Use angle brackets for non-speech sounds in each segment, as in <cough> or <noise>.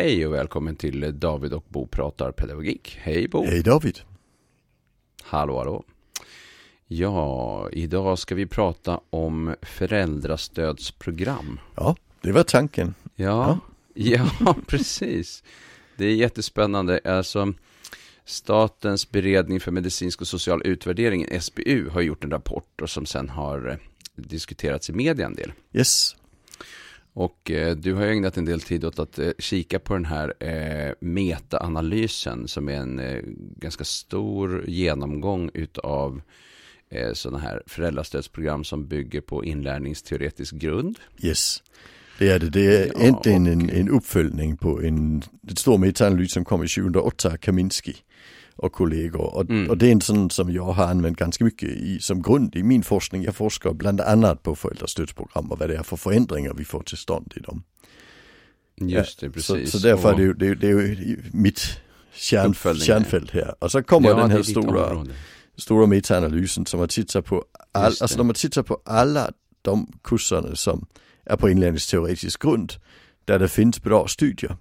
Hej och välkommen till David och Bo pratar pedagogik. Hej Bo! Hej David! Hallå hallå! Ja, idag ska vi prata om föräldrastödsprogram. Ja, det var tanken. Ja, ja. <laughs> ja precis. Det är jättespännande. Alltså, Statens beredning för medicinsk och social utvärdering, SBU, har gjort en rapport och som sen har eh, diskuterats i media en del. Yes. Och eh, du har ägnat en del tid åt att eh, kika på den här eh, metaanalysen som är en eh, ganska stor genomgång utav eh, sådana här föräldrastödsprogram som bygger på inlärningsteoretisk grund. Yes. Det är det. Det är ja, egentligen en, en uppföljning på en, en stor metaanalys som kom i 2008, Kaminski och kollegor. Och, mm. och, det är en sån som jag har använt ganska mycket i, som grund i min forskning. Jag forskar bland annat på föräldrastödsprogram och vad det är för förändringar vi får till stånd i dem. Just det, precis. Så, så därför och... är det, det, det är ju mitt kärn, kärnfält här. Och så kommer ja, den här stora, stora metaanalysen som har tittat på, all, alltså de har tittat på alla de kurserna som är på inlärningsteoretisk grund. Där det finns bra studier.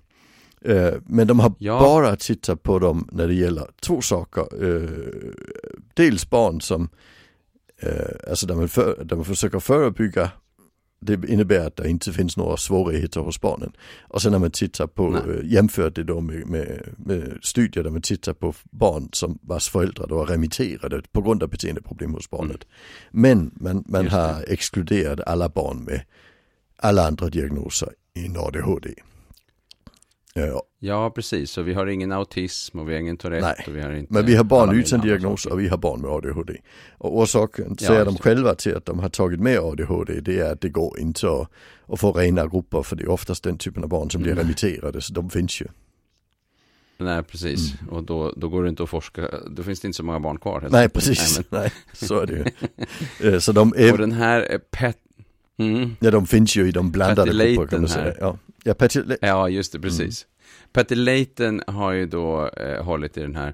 Eh, men de har ja. bara tittat på dem när det gäller två saker. Eh, dels barn som, eh, alltså där man, för, där man försöker förebygga det innebär att det inte finns några svårigheter hos barnen. Och sen när man tittar på, Nej. jämför det då med, med, med, studier där man tittar på barn som vars föräldrar då var remitterade på grund av beteendeproblem hos barnet. Mm. Men man, man har exkluderat alla barn med alla andra diagnoser i ADHD. Ja. ja, precis. Så vi har ingen autism och vi har ingen Tourette. Nej, och vi har inte men vi har barn utan diagnos och vi har barn med ADHD. Och orsaken ja, säger de själva till att de har tagit med ADHD det är att det går inte att, att få rena grupper för det är oftast den typen av barn som blir mm. remitterade så de finns ju. Nej, precis. Mm. Och då, då går det inte att forska, då finns det inte så många barn kvar. Nej, precis. Nej, men... Nej, så är det ju. Eh, så de <laughs> är... Och den här eh, PET, Mm. Ja, de finns ju i de blandade grupper kan man säga. Ja, ja, Patty, ja just det, precis. Mm. Patty Layton har ju då eh, hållit i den här.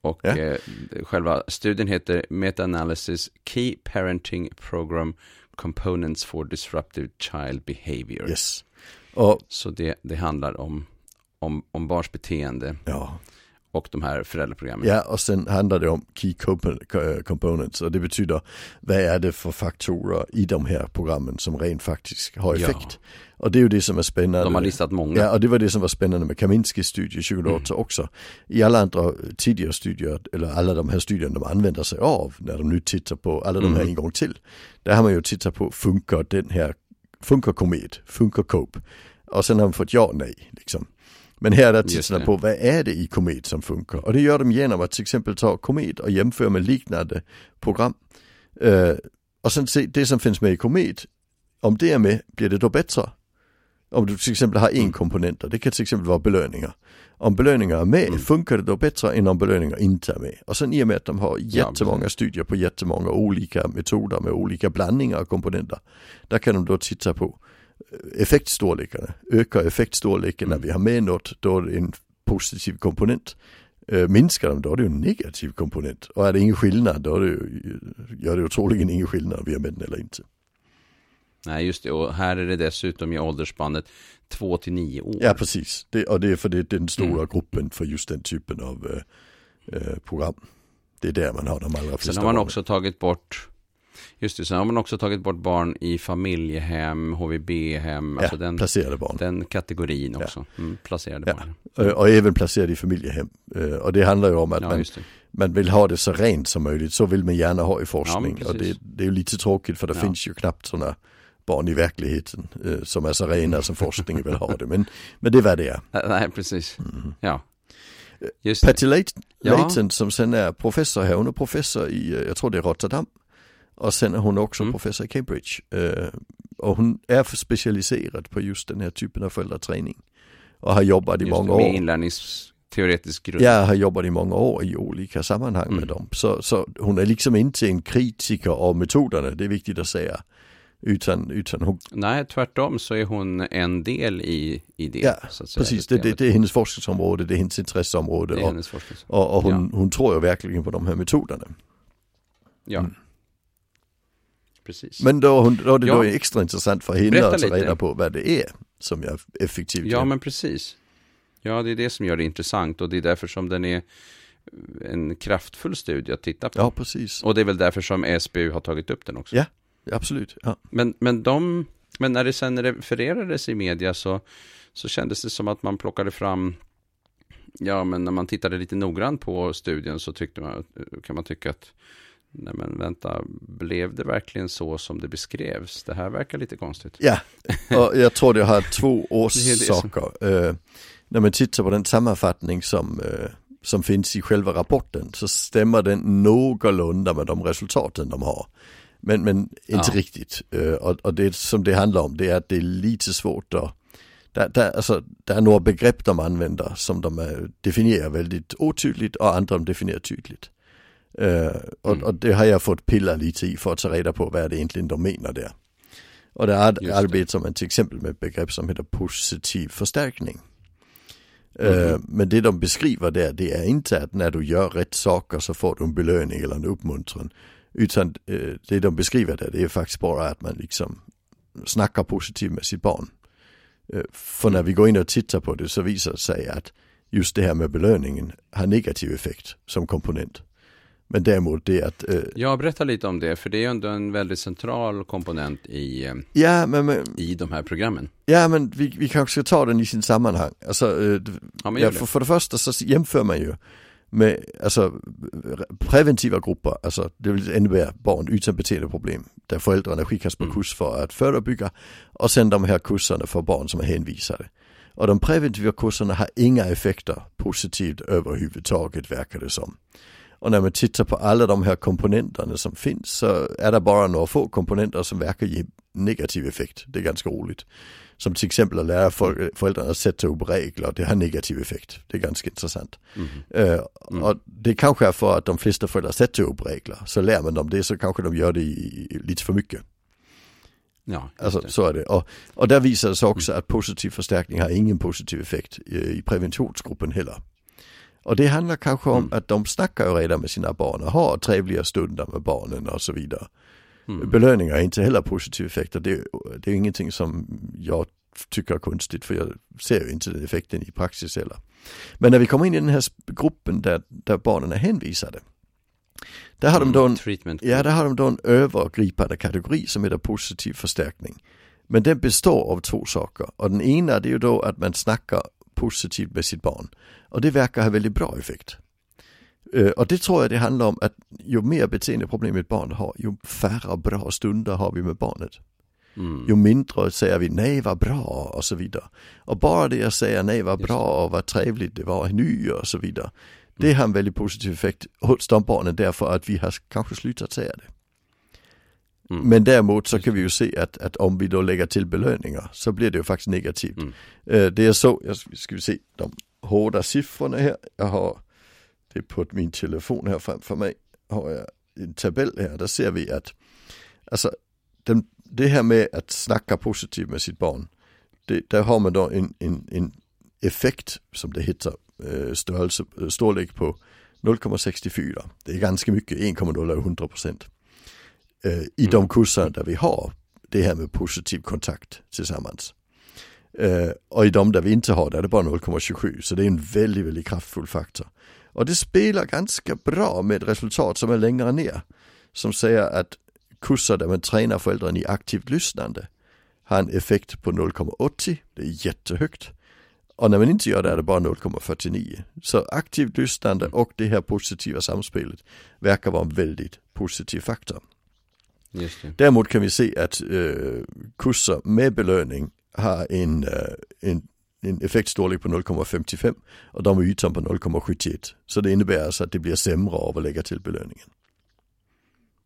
Och ja. eh, själva studien heter Meta-analysis Key Parenting Program Components for Disruptive Child Behavior. Yes. Och, Så det, det handlar om, om, om barns beteende. Ja och de här föräldraprogrammen. Ja, och sen handlar det om Key Components och det betyder vad är det för faktorer i de här programmen som rent faktiskt har effekt. Ja. Och det är ju det som är spännande. De har listat många. Ja, och det var det som var spännande med Kaminskis studie 2008 mm. också. I alla andra tidigare studier, eller alla de här studierna de använder sig av när de nu tittar på alla de här mm. en gång till. Där har man ju tittat på, funkar den här, funkar Komet, funkar COPE? Och sen har man fått ja, nej, liksom. Men här är tittarna på vad är det i Komet som funkar och det gör de genom att till exempel ta Komet och jämföra med liknande program. Uh, och sen se det som finns med i Komet, om det är med, blir det då bättre? Om du till exempel har en mm. komponent, det kan till exempel vara belöningar. Om belöningar är med, mm. funkar det då bättre än om belöningar inte är med? Och sen i och med att de har jättemånga studier på jättemånga olika metoder med olika blandningar av komponenter. Där kan de då titta på effektstorlekarna, ökar effektstorleken när mm. vi har med något, då är det en positiv komponent. Äh, minskar de, då är det en negativ komponent. Och är det ingen skillnad, då är det ju, gör det ju troligen ingen skillnad om vi har med den eller inte. Nej, just det. Och här är det dessutom i åldersspannet 2 till 9 år. Ja, precis. Det, och det är för det är den stora mm. gruppen för just den typen av äh, program. Det är där man har de allra flesta Sen har man också tagit bort Just det, sen har man också tagit bort barn i familjehem, HVB-hem. Ja, alltså den, placerade barn. Den kategorin också. Ja. Mm, placerade ja. barn. Och även placerade i familjehem. Eh, och det handlar ju om att man, man vill ha det så rent som möjligt. Så vill man gärna ha i forskning. och det, det, är ju lite tråkigt för det finns ju knappt sådana barn i verkligheten eh, som är så rena som forskningen vill ha det. Men, men det var det är. Nej, precis. Mm. Ja. Just Patty Layton, ja. som sen är professor här, hon är professor i, eh, jag tror det är Rotterdam. Och sen är hon också mm. professor i Cambridge. Uh, och hon är specialiserad på just den här typen av föräldraträning. Och har jobbat i just många år. Med inlärningsteoretisk grund. Ja, har jobbat i många år i olika sammanhang mm. med dem. Så, så hon är liksom inte en kritiker av metoderna, det är viktigt att säga. Utan, utan hon... Nej, tvärtom så är hon en del i, i det. Ja, precis. Det, det, det, är hennes forskningsområde, det är hennes intresseområde. Det är hennes och, och, och hon, ja. hon tror ju verkligen på de här metoderna. Ja. Mm precis. Men då, då är det ja. då extra intressant för henne att ta reda på vad det är som är effektivt. Ja, men precis. Ja, det är det som gör det intressant och det är därför som den är en kraftfull studie att titta på. Ja, precis. Och det är väl därför som SBU har tagit upp den också. Ja, absolut. Ja. Men, men, de, men när det sen refererades i media så, så kändes det som att man plockade fram Ja, men när man tittade lite noggrant på studien så tyckte man, kan man tycka att Nej men vänta, blev det verkligen så som det beskrevs? Det här verkar lite konstigt. Ja, och jag tror det har två <laughs> orsaker. Uh, när man tittar på den sammanfattning som, uh, som finns i själva rapporten så stämmer den någorlunda med de resultaten de har. Men, men inte ja. riktigt. Uh, och, och, det som det handlar om det är att det är lite svårt att där, där, alltså, där är några begrepp de använder som de definierar väldigt otydligt och andra de definierar tydligt. Uh, och, mm. och, det har jag fått pilla lite i för att ta reda på vad det egentligen de menar där. Och det arbetar man till exempel med ett begrepp som heter positiv förstärkning. Mm. Uh, men det de beskriver där, det är inte att när du gör rätt saker så får du en belöning eller en uppmuntran. Utan uh, det de beskriver där, det är faktiskt bara att man liksom snackar positivt med sitt barn. För när vi går in och tittar på det så visar det sig att just det här med belöningen har negativ effekt som komponent. Men däremot det att... Eh, ja, berätta lite om det, för det är ju ändå en väldigt central komponent i, eh, ja, men, men, i de här programmen. Ja, men vi, vi kanske ska ta den i sin sammanhang. Alltså, eh, ja, ja, för, för det första så jämför man ju med alltså, preventiva grupper, alltså det vill innebära barn utan beteendeproblem, där föräldrarna skickas på mm. kurs för att förebygga och sen de här kurserna för barn som är hänvisade. Och de preventiva kurserna har inga effekter positivt överhuvudtaget verkar det som. Och när man tittar på alla de här komponenterna som finns så är det bara några få komponenter som verkar ge negativ effekt. Det är ganska roligt. Som till exempel att lära föräldrarna att sätta upp regler, det har negativ effekt. Det är ganska intressant. Mm. Uh, mm. Och det kanske är för att de flesta föräldrar sätter upp regler. Så lär man dem det så kanske de gör det i, lite för mycket. Ja, alltså, så är det. Och, och där visar det sig också mm. att positiv förstärkning har ingen positiv effekt i, i preventionsgruppen heller. Och det handlar kanske om mm. att de snackar redan med sina barn och har trevliga stunder med barnen och så vidare. Mm. Belöningar är inte heller positiv effekter. Det, det är ingenting som jag tycker är konstigt för jag ser ju inte den effekten i praxis heller. Men när vi kommer in i den här gruppen där, där barnen är hänvisade. Där har, mm, de då en, treatment. ja, där har de då en övergripande kategori som heter positiv förstärkning. Men den består av två saker och den ena det är ju då att man snackar positivt med sitt barn. Och det verkar ha väldigt bra effekt. Och det tror jag det handlar om att ju mer beteendeproblem ett barn har, ju färre bra stunder har vi med barnet. Mm. Ju mindre säger vi nej vad bra och så vidare. Och bara det att säga nej vad bra och vad trevligt det var nu och så vidare. Det mm. har en väldigt positiv effekt hos de barnen därför att vi har kanske slutat säga det. Mm. Men däremot så kan vi ju se att, att om vi då lägger till belöningar så blir det ju faktiskt negativt. Mm. Uh, det är så, jag ska se de hårda siffrorna här. Jag har det på min telefon här framför mig. Har jag en tabell här, där ser vi att alltså den, det här med att snacka positivt med sitt barn. Det, där har man då en, en, en effekt som det heter, øh, störelse, øh, storlek på 0,64. Det är ganska mycket, 1,0 är 100 procent eh, I de kurser där vi har det här med positiv kontakt tillsammans. Eh, och i de där vi inte har det är det bara 0,27 så det är en väldigt, väldigt kraftfull faktor. Och det spelar ganska bra med ett resultat som är längre ner. Som säger att kurser där man tränar föräldrarna i aktivt lyssnande har en effekt på 0,80, det är jättehögt. Och när man inte gör det är det bara 0,49. Så aktivt lyssnande och det här positiva samspelet verkar vara en väldigt positiv faktor. Däremot kan vi se att uh, kurser med belöning har en, uh, en, en effektstorlek på 0,55 och de är ytan på 0,71. Så det innebär alltså att det blir sämre av att lägga till belöningen.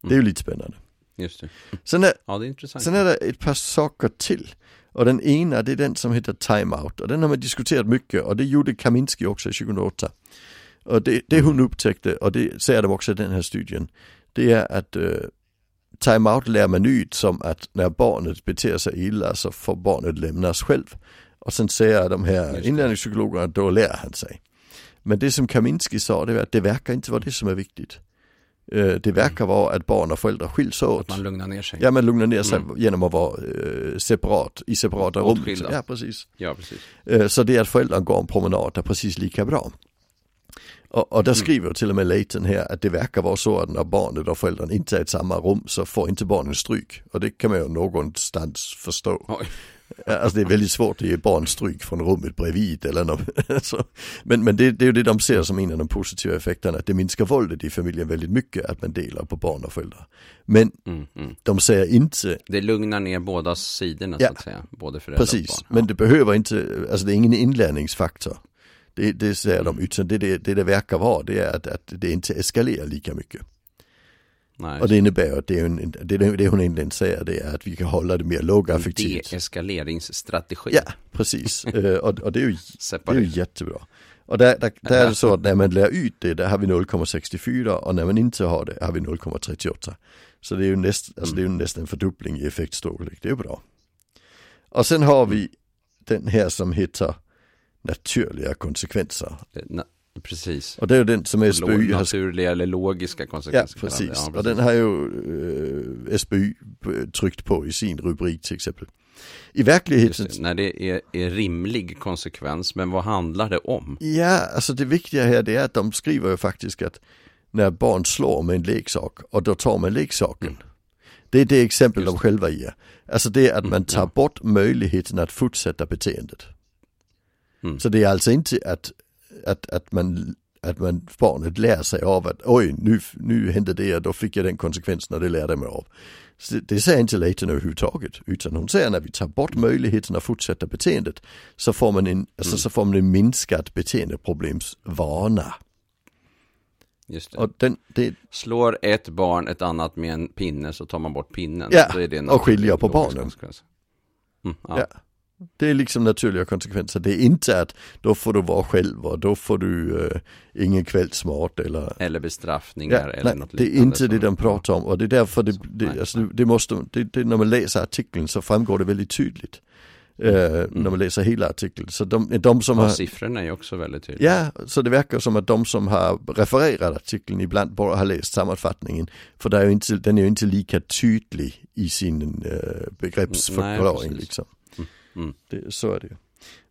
Det är ju mm. lite spännande. Just det. Sen är, ja, det är intressant. Sen är det ett par saker till. Och den ena det är den som heter timeout och den har man diskuterat mycket och det gjorde Kaminski också 2008. Och det, det hon upptäckte och det säger de också i den här studien. Det är att uh, timeout lär man ut som att när barnet beter sig illa så får barnet lämnas själv. Och sen säger de här inlärningspsykologerna att då lär han sig. Men det som Kaminski sa det var att det verkar inte vara det som är viktigt. Eh, det verkar vara att barn och föräldrar skiljs åt. Att man lugnar ner sig. Ja, man lugnar ner sig mm. genom att vara eh, separat, i separata rum. Ja, precis. Ja, precis. Eh, så det att föräldrarna går en promenad är precis lika bra. Och, och där mm. skriver till och med Leighton här att det verkar vara så att när barnet och föräldrarna inte är i samma rum så får inte barnen stryk. Och det kan man ju någonstans förstå. Oj. Alltså det är väldigt svårt att ge barn stryk från rummet bredvid eller något. <laughs> men men det, det, är ju det de ser som en av de positiva effekterna, att det minskar våldet i familjen väldigt mycket att man delar på barn och föräldrar. Men mm, mm. de säger inte... Det lugnar ner båda sidorna ja, så att säga, både föräldrar precis, och barn. Ja. men det behöver inte, alltså det är ingen inlärningsfaktor. Det, det säger de, utan det, det, det det verkar vara det är att, att det inte eskalerar lika mycket. Nej. Och det innebär att det, en, det, det hon egentligen säger det är att vi kan hålla det mer lågaffektivt. Deeskaleringsstrategi. Ja, precis. <laughs> Eh, och, och, det, är ju, det är ju jättebra. Och där, där, där är det så att när man lär ut det, där har vi 0,64 och när man inte har det har vi 0,38. Så det är ju näst, alltså det är ju nästan en fördubbling i effektstorlek, det är bra. Och sen har vi den här som heter naturliga konsekvenser. Precis. Och det är den som SBU har... Naturliga eller logiska konsekvenser. Ja, precis. Ja, precis. Och den har ju eh, SBU tryckt på i sin rubrik till exempel. I verkligheten... Det, när det är, är, rimlig konsekvens, men vad handlar det om? Ja, alltså det viktiga här det är att de skriver ju faktiskt att när barn slår med en leksak och då tar man leksaken. Mm. Det är det exempel Just. de själva ger. Alltså det är att mm, man tar bort möjligheten att fortsätta beteendet. Mm. Så det är alltså inte att att, att, man, att man, barnet lär sig av att oj, nu, nu hände det och då fick jag den konsekvensen och det lärde jag mig av. Så det, det säger inte Leighton överhuvudtaget, utan hon säger när vi tar bort möjligheten att fortsätta beteendet så får man en, alltså, mm. så får man en minskad beteendeproblemsvana. Just det. Och den, det... Slår ett barn ett annat med en pinne så tar man bort pinnen. Ja, och skiljer på barnen. Mm, ja. ja. Det är liksom naturliga konsekvenser. Det är inte att då får du vara själv och då får du uh, ingen kvällsmat eller Eller bestraffningar ja, eller nej, något Det är inte det de pratar om och det är därför det, det, alltså, det måste, det, det, när man läser artikeln så framgår det väldigt tydligt. Uh, mm. När man läser hela artikeln. Så de, de som och har, siffrorna är också väldigt tydliga. Ja, så det verkar som att de som har refererat artikeln ibland bara har läst sammanfattningen. För är inte, den är ju inte lika tydlig i sin uh, begreppsförklaring. Nej, liksom. Mm. Det, så är det ju.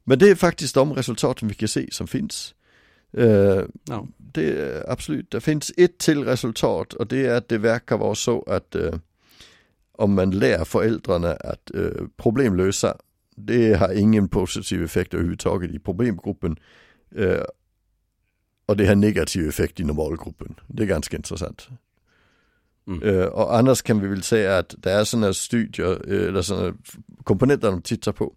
Men det är faktiskt de resultaten vi kan se som finns. Uh, no. Det absolut, det finns ett till resultat och det är att det verkar vara så att uh, om man lär föräldrarna att uh, problemlösa, det har ingen positiv effekt överhuvudtaget i problemgruppen. och det har negativ effekt i normalgruppen. Det är ganska intressant. Mm. Uh, och annars kan vi väl säga att det är sådana studier, eller sådana komponenter de tittar på.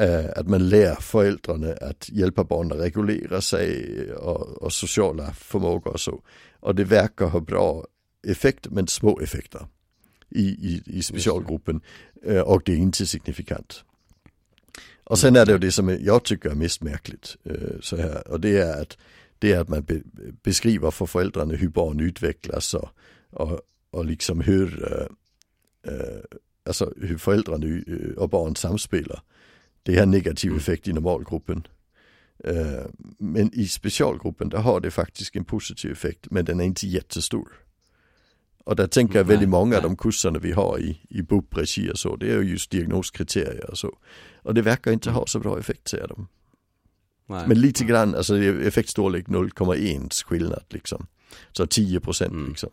Uh, att man lär föräldrarna att hjälpa barnen att reglera sig och, och, sociala förmågor och så. Och det verkar ha bra effekt men små effekter i, i, i specialgruppen uh, och det är inte signifikant. Och sen är det ju det som jag tycker är mest märkligt så här och det är att det är att man be, beskriver för föräldrarna hur barn utvecklas och och, och liksom hur, äh, alltså hur föräldrarna eh, och barn samspelar. Det har negativ mm. effekt i normalgruppen. Äh, men i specialgruppen där har det faktiskt en positiv effekt men den är inte jättestor. Och där tänker jag väldigt många av de kurserna vi har i, i BUP-regi och så, det är ju just diagnoskriterier och så. Och det verkar inte ha så bra effekt säger de. Nej. Men lite grann, alltså effektstorlek 0,1 skillnad liksom. Så 10 procent mm. liksom.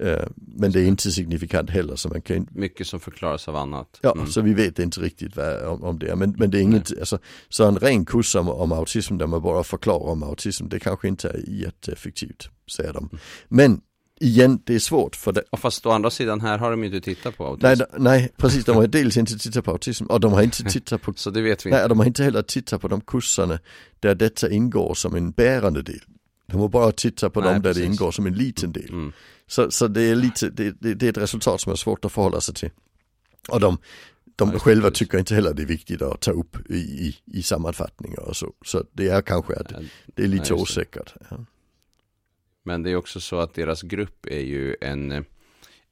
Eh, men det är inte signifikant heller så man kan Mycket som förklaras av annat. Ja, mm. så vi vet inte riktigt vad, om, om det är. Men, men det är inget, alltså, så en ren kurs om, om autism där man bara förklarar om autism, det kanske inte är jätteeffektivt, säger de. Mm. Men igen, det är svårt för det. Och fast å andra sidan här har de ju inte tittat på autism. Nej, nej precis, de har dels inte tittat på autism och de har inte <laughs> tittat på Så det vet vi inte. Nej, de har inte heller tittat på de kurserna där detta ingår som en bärande del. De har bara tittat på nej, dem där precis. det ingår som en liten del. Mm. Så, så det är lite, det, det, det, är ett resultat som är svårt att förhålla sig till. Och de, de ja, själva precis. tycker inte heller det är viktigt att ta upp i, i, i sammanfattningar och så. Så det är kanske att det är lite osäkert. Ja. Men det är också så att deras grupp är ju en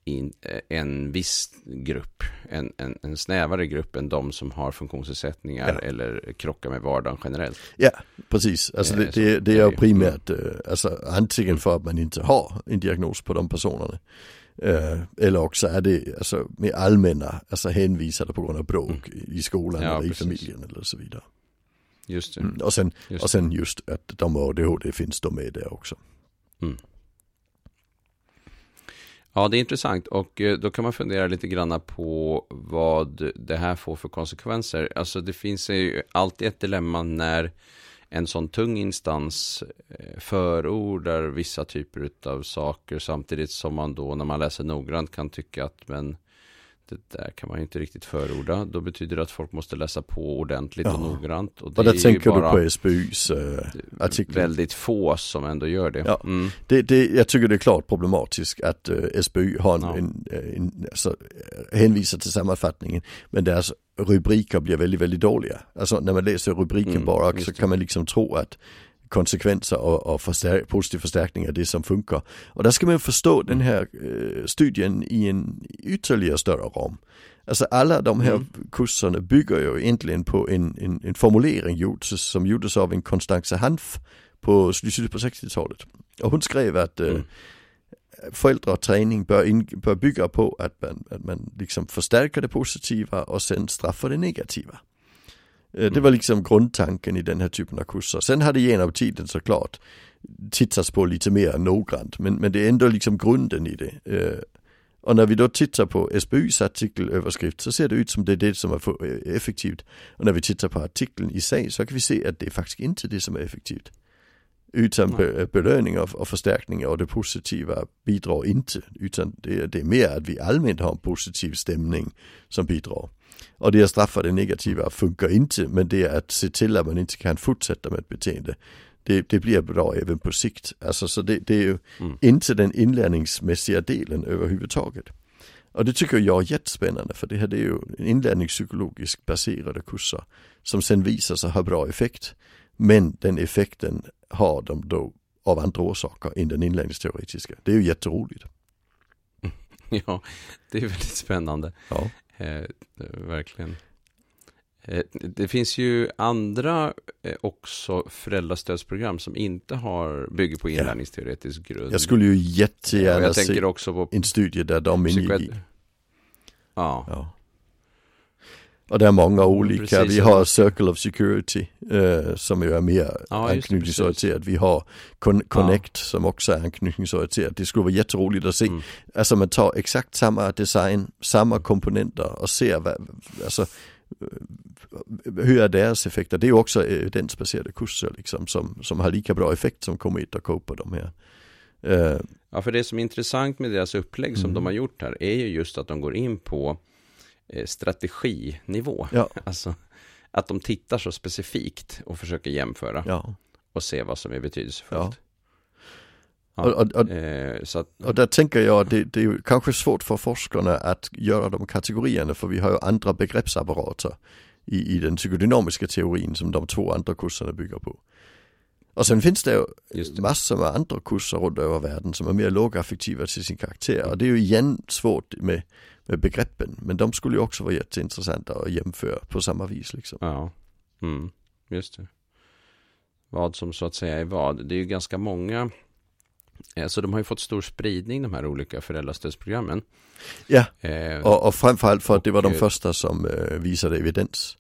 in, eh, en viss grupp, en, en, en, snävare grupp än de som har funktionsnedsättningar ja. eller krockar med vardagen generellt. Ja, precis. Alltså det, det, det är primärt alltså, antingen för att man inte har en diagnos på de personerna. Eller också är det alltså, med allmänna, alltså hänvisade på grund av bråk mm. i skolan ja, eller precis. i familjen eller så vidare. Just det. Mm. Och, sen, just och sen just att de har ADHD finns de med där också. Mm. Ja, det är intressant och eh, då kan man fundera lite grann på vad det här får för konsekvenser. Alltså det finns ju alltid ett dilemma när en sån tung instans eh, förordar vissa typer av saker samtidigt som man då när man läser noggrant kan tycka att men det där kan man ju inte riktigt förorda. Då betyder det att folk måste läsa på ordentligt ja. och noggrant. Och det och där tänker du på SBUs äh, artikel. Väldigt få som ändå gör det. Ja. Mm. det, det jag tycker det är klart problematiskt att eh, SBU har en, ja. en, en alltså, hänvisar till sammanfattningen. Men deras rubriker blir väldigt, väldigt dåliga. Alltså när man läser rubriken mm, bara så kan man liksom tro att konsekvenser och, och förstär positiv förstärkning av det som funkar. Och där ska man förstå den här eh, studien i en ytterligare större ram. Alltså alla de här mm. kurserna bygger ju egentligen på en, en, en formulering gjord, som gjordes av en Constanze Hanf på slutet på 60-talet. Och hon skrev att eh, mm. föräldraträning bör, in, bör bygga på att man, att man liksom förstärker det positiva och sen straffar det negativa. Mm. Det var liksom grundtanken i den här typen av kurser. Sen hade genom tiden såklart tittats på lite mer noggrant men, men det är ändå liksom grunden i det. Och när vi då tittar på SBUs artikelöverskrift så ser det ut som det är det som är eh, effektivt. Och när vi tittar på artikeln i sig så kan vi se att det är faktiskt inte det som är effektivt. Utan be, belöning och, och förstärkning och det positiva bidrar inte. Utan det, det är mer att vi allmänt har en positiv stämning som bidrar. Och det att straffa det negativa funkar inte, men det är att se till att man inte kan fortsätta med ett beteende. Det, det blir bra även på sikt. Alltså, så det, det är ju mm. inte den inlärningsmässiga delen överhuvudtaget. Och det tycker jag är jättespännande för det här det är ju inlärningspsykologiskt baserade kurser som sen visar sig ha bra effekt. Men den effekten har de då av andra orsaker än den inlärningsteoretiska. Det är ju jätteroligt. <laughs> Ja, det är väldigt spännande. Ja. Eh, verkligen. Eh, det finns ju andra eh, också föräldrastödsprogram som inte har, bygger på inlärningsteoretisk grund. Jag skulle ju jättegärna ja, se också på en studie där de ingick. Ja. ja. Och det är många olika, Precis, vi har Circle of Security eh, som ju är mer ja, anknytningsorienterat. Vi har Con Connect ja. som också är anknytningsorienterat. Det skulle vara jätteroligt att se. Mm. Alltså man tar exakt samma design, samma komponenter och ser vad, alltså hur är deras effekter? Det är ju också evidensbaserade kurser liksom som, som har lika bra effekt som Comet och Cope de här. Uh, ja, för det som är intressant med deras upplägg som mm. de har gjort här är ju just att de går in på Eh, strateginivå. Ja. Alltså att de tittar så specifikt och försöker jämföra ja. och se vad som är betydelsefullt. Ja. Och, och, och, eh, att, och, där tänker jag att det, det, är kanske svårt för forskarna att göra de kategorierna för vi har ju andra begreppsapparater i, i den psykodynamiska teorin som de två andra kurserna bygger på. Och sen finns det ju det. massor med andra kurser runt över världen som är mer lågaffektiva till sin karaktär. Och det är ju igen svårt med med begreppen. Men de skulle ju också vara jätteintressanta att jämföra på samma vis liksom. Ja, mm, just det. Vad som så att säga är vad. Det är ju ganska många Alltså de har ju fått stor spridning de här olika föräldrastödsprogrammen. Ja, eh, och, och framförallt för att det var de första som eh, visade evidens.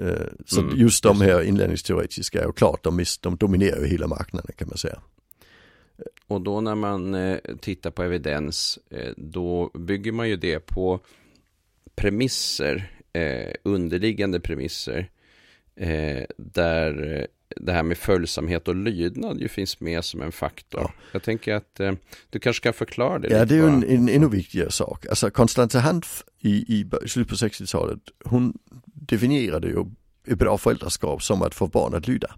Eh, så mm, just de här inlärningsteoretiska är ju klart, de, de dominerar ju hela marknaden kan man säga. Och då när man eh, tittar på evidens, eh, då bygger man ju det på premisser, eh, underliggande premisser, där det här med följsamhet och lydnad ju finns med som en faktor. Ja. Jag tänker att eh, du kanske kan förklara det Ja, det är ju en, en ännu viktigare sak. Alltså Konstanze Hanf i, i slutet på 60-talet, hon definierade ju ett bra föräldraskap som att få barn att lyda.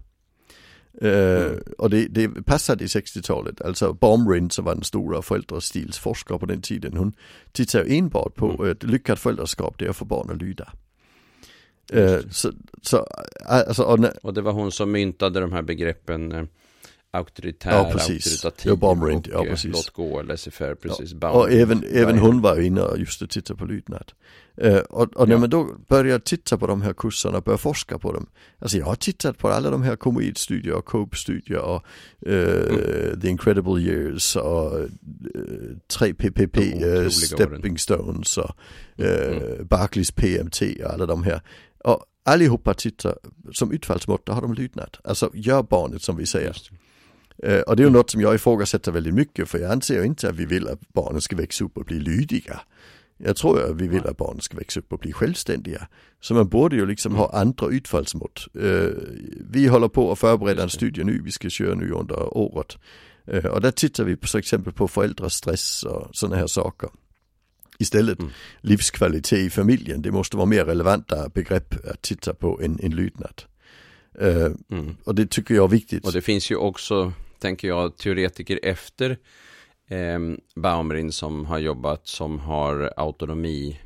Mm. och det, det passade i 60-talet, alltså Baumrind som var den stora föräldrastilsforskaren på den tiden, hon tittade enbart på mm. ett lyckat föräldraskap, det är att få barn att lyda. Uh, så, så, alltså, och, och, det var hon som myntade de här begreppen auktoritär, Ja, precis. auktoritativ Ja, Baumrind, och ja, eh, precis. låt gå, laissez-faire, precis. Ja, och även, även hon var inne och just tittade på lydnad. Eh, och, och när Ja. man då börjar titta på de här kurserna börjar forska på dem. Alltså jag har tittat på alla de här komedstudier och Cope-studier och eh, The Incredible Years och eh, 3PPP, De otroliga eh, åren. Stepping Stones och eh, Mm. Barclays PMT och alla de här. Och allihopa tittar som utfallsmått, då har de lydnad. Alltså gör barnet som vi säger. Eh, Och det är ju något som jag ifrågasätter väldigt mycket för jag anser inte att vi vill att barnen ska växa upp och bli lydiga. Jag tror att vi vill att barnen ska växa upp och bli självständiga. Så man borde ju liksom ha andra utfallsmått. Eh, Vi håller på att förbereda en studie nu, vi ska köra nu under året. Eh, Och där tittar vi på, till exempel på föräldrastress och sådana här saker. Istället Mm. livskvalitet i familjen, det måste vara mer relevanta begrepp att titta på än, än lydnad. Mm. Och det tycker jag är viktigt. Och det finns ju också, tänker jag, teoretiker efter eh, Baumrind som har jobbat, som har autonomi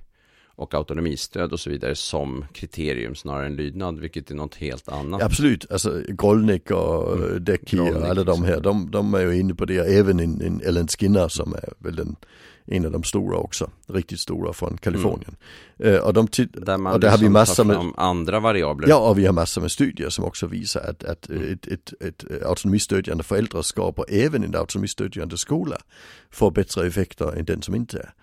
och autonomistöd och så vidare som kriterium snarare än lydnad, vilket är något helt annat. Absolut, alltså Golnick och Mm. mm. Golnick, och alla de här, de, de är ju inne på det. Även en, en Ellen Skinner som är väl den, en av de stora också, riktigt stora från Kalifornien. Eh, och de Där man och där har vi liksom massor med- andra variabler. Ja, och vi har massor med studier som också visar att, att Mm. ett, ett, ett autonomistödjande föräldraskap och även en autonomistödjande skola får bättre effekter än den som inte är.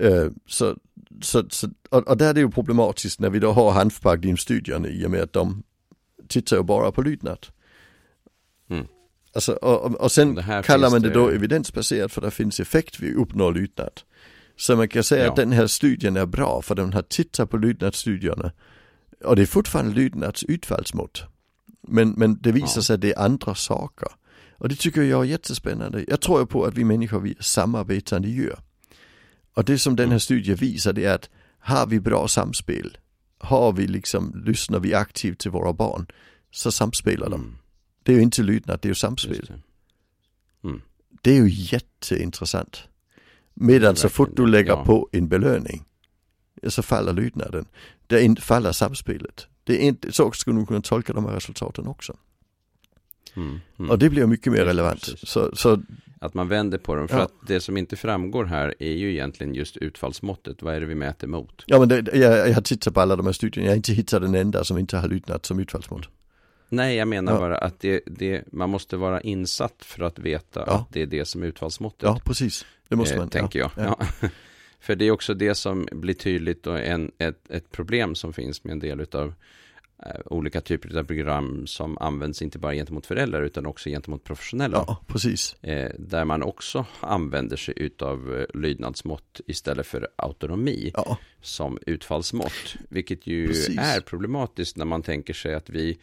Eh, Så, så, så, och, och där är det ju problematiskt när vi då har Hanfpagdim-studierna i och med att de tittar ju bara på lydnad. Mm. Alltså, och, och- sen kallar man det det- då evidensbaserat för det finns effekt vid uppnår lydnad. Så man kan säga Ja. att den här studien är bra för den har tittat på lydnadsstudierna och det är fortfarande lydnads utfallsmått. Men, men det visar Ja. sig att det är andra saker. Och det tycker jag är jättespännande. Jag tror ju på att vi människor, vi är samarbetande djur. Och det som den här studien visar det är att har vi bra samspel, har vi liksom, lyssnar vi aktivt till våra barn, så samspelar de. Mm, Det är ju inte lydnad, det är ju samspel. det. Mm. Det är ju jätteintressant. Medan så fort du lägger ja. på en belöning så faller lydnaden. Det in, faller samspelet. Det är inte, så skulle du kunna tolka de här resultaten också. Mm. Mm. Och det blir mycket mer relevant. Så, så Att man vänder på dem. För Ja. att det som inte framgår här är ju egentligen just utfallsmåttet. Vad är det vi mäter mot? ja men det, jag, jag har tittat på alla de här studierna, jag har inte hittat en enda som inte har lydnad som utfallsmått. Nej, jag menar Ja. bara att det, det, man måste vara insatt för att veta Ja. att det är det som är utfallsmåttet. Ja precis, det måste eh, man. tänker ja. jag. Ja. <laughs> för det är också det som blir tydligt och en, ett, ett problem som finns med en del utav eh, olika typer av program som används inte bara gentemot föräldrar utan också gentemot professionella. Ja, precis. Eh, där man också använder sig utav eh, lydnadsmått istället för autonomi Ja, som utfallsmått. Vilket ju Precis. är problematiskt när man tänker sig att vi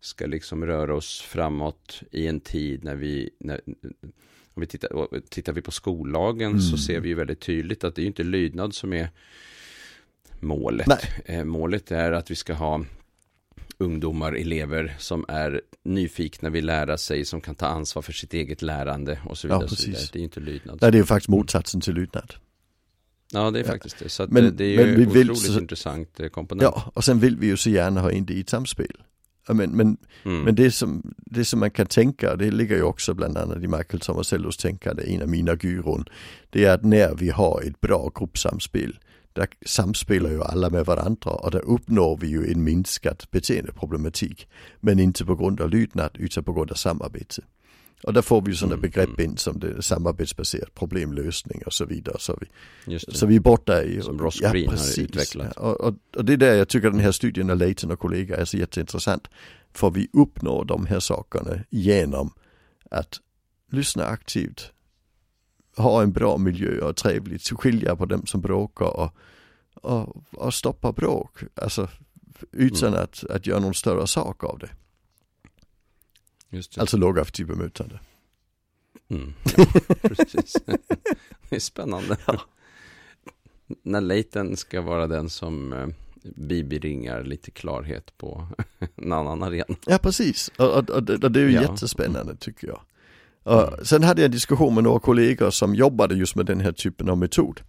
ska liksom röra oss framåt i en tid när vi, när, om vi tittar, tittar vi på skollagen så Mm. ser vi ju väldigt tydligt att det är ju inte lydnad som är målet. Nej. Eh, målet är att vi ska ha ungdomar, elever som är nyfikna, vill lära sig, som kan ta ansvar för sitt eget lärande och så Ja, vidare. så precis. vidare. Det är ju inte lydnad. Nej, det är faktiskt motsatsen till lydnad. Ja, det är Ja. faktiskt det. Så Men- det, är men ju vi vill otroligt så- intressant eh, komponent. Ja, och sen vill vi ju så gärna ha in det i ett samspel. Ja, Men, men, Mm. men det, som, det som man kan tänka, det ligger ju också bland annat i Michael Tomasellos tänkande, en av mina gyron, det är att när vi har ett bra gruppsamspel, där samspelar ju alla med varandra och där uppnår vi ju en minskad beteendeproblematik. Men inte på grund av lydnad utan på grund av samarbete. Och där får vi ju sådana Mm, begrepp in som det samarbetsbaserat problemlösning och så vidare. Så vi, så vi är borta i... Som Ross Green har utvecklat. Och, och, och det är där jag tycker den här studien av Leighton och kollegor är så jätteintressant. För vi uppnår de här sakerna genom att lyssna aktivt, ha en bra miljö och trevligt, skilja på dem som bråkar och, och, och stoppa bråk. Alltså utan Mm. att, att göra någon större sak av det. Det. Alltså lågaktiv bemötande. Mm. Ja, <laughs> precis. det är spännande. När Leighton ska vara den som eh, bibringar lite klarhet på <laughs> en annan arena. Ja precis, och, och, och det är ju Ja. jättespännande tycker jag. Och sen hade jag en diskussion med några kollegor som jobbade just med den här typen av metod.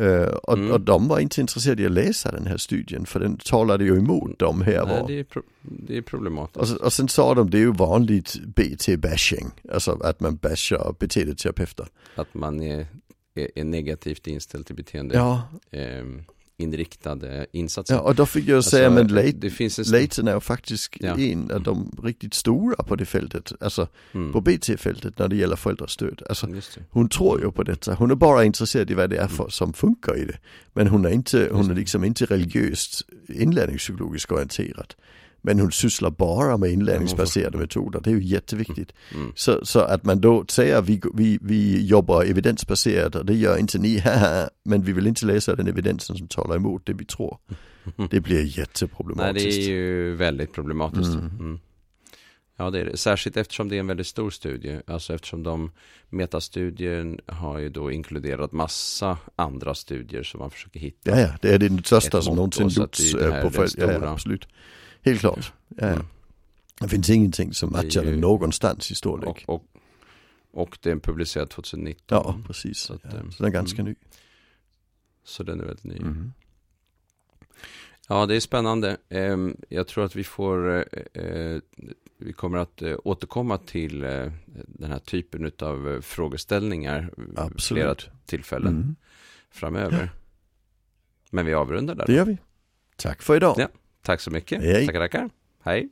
Uh, och, mm. och, de var inte intresserade i att läsa den här studien för den talade ju emot dem här. Nej, det är, det är problematiskt. Och, och sen sa de, det är ju vanligt BT-bashing, alltså att man bashar beteendeterapeuter. Att man är, är, är negativt inställd till beteende. Ja. Um inriktade insatser. Ja, och då fick jag alltså, säga, men Leighton är faktiskt ja. en av de riktigt stora på det fältet, alltså mm. på BT-fältet när det gäller föräldrastöd. Alltså, hon tror ju på detta, hon är bara intresserad i vad det är för, som funkar i det. Men hon är inte, hon är liksom inte religiöst inlärningspsykologiskt orienterad. Men hon sysslar bara med inlärningsbaserade metoder, det är ju jätteviktigt. Mm. mm. Så, så att man då säger vi, vi, vi jobbar evidensbaserat, det gör inte ni <laughs> här, men vi vill inte läsa den evidensen som talar emot det vi tror. <laughs> Det blir jätteproblematiskt. Nej, det är ju väldigt problematiskt. Mm. Mm. Ja, det är det. Särskilt eftersom det är en väldigt stor studie. Alltså eftersom de metastudien har ju då inkluderat massa andra studier som man försöker hitta. Ja, ja, det är det största som någonsin gjorts eh, på för, ja, ja, absolut. Helt klart. Ja, mm. Det finns ingenting som matchar den någonstans i storlek. Och, och, och den publicerad 2019. Ja, precis. Så, att, ja, så den är ganska mm. ny. Så den är väldigt ny. Mm. Ja, det är spännande. Jag tror att vi får, eh, eh, vi kommer att eh, återkomma till den här typen av frågeställningar Absolut. flera tillfällen mm. framöver. Men vi avrundar där. Det gör vi. Tack för idag. Ja. Tack så mycket. Hej. Tackar, tackar. Hej.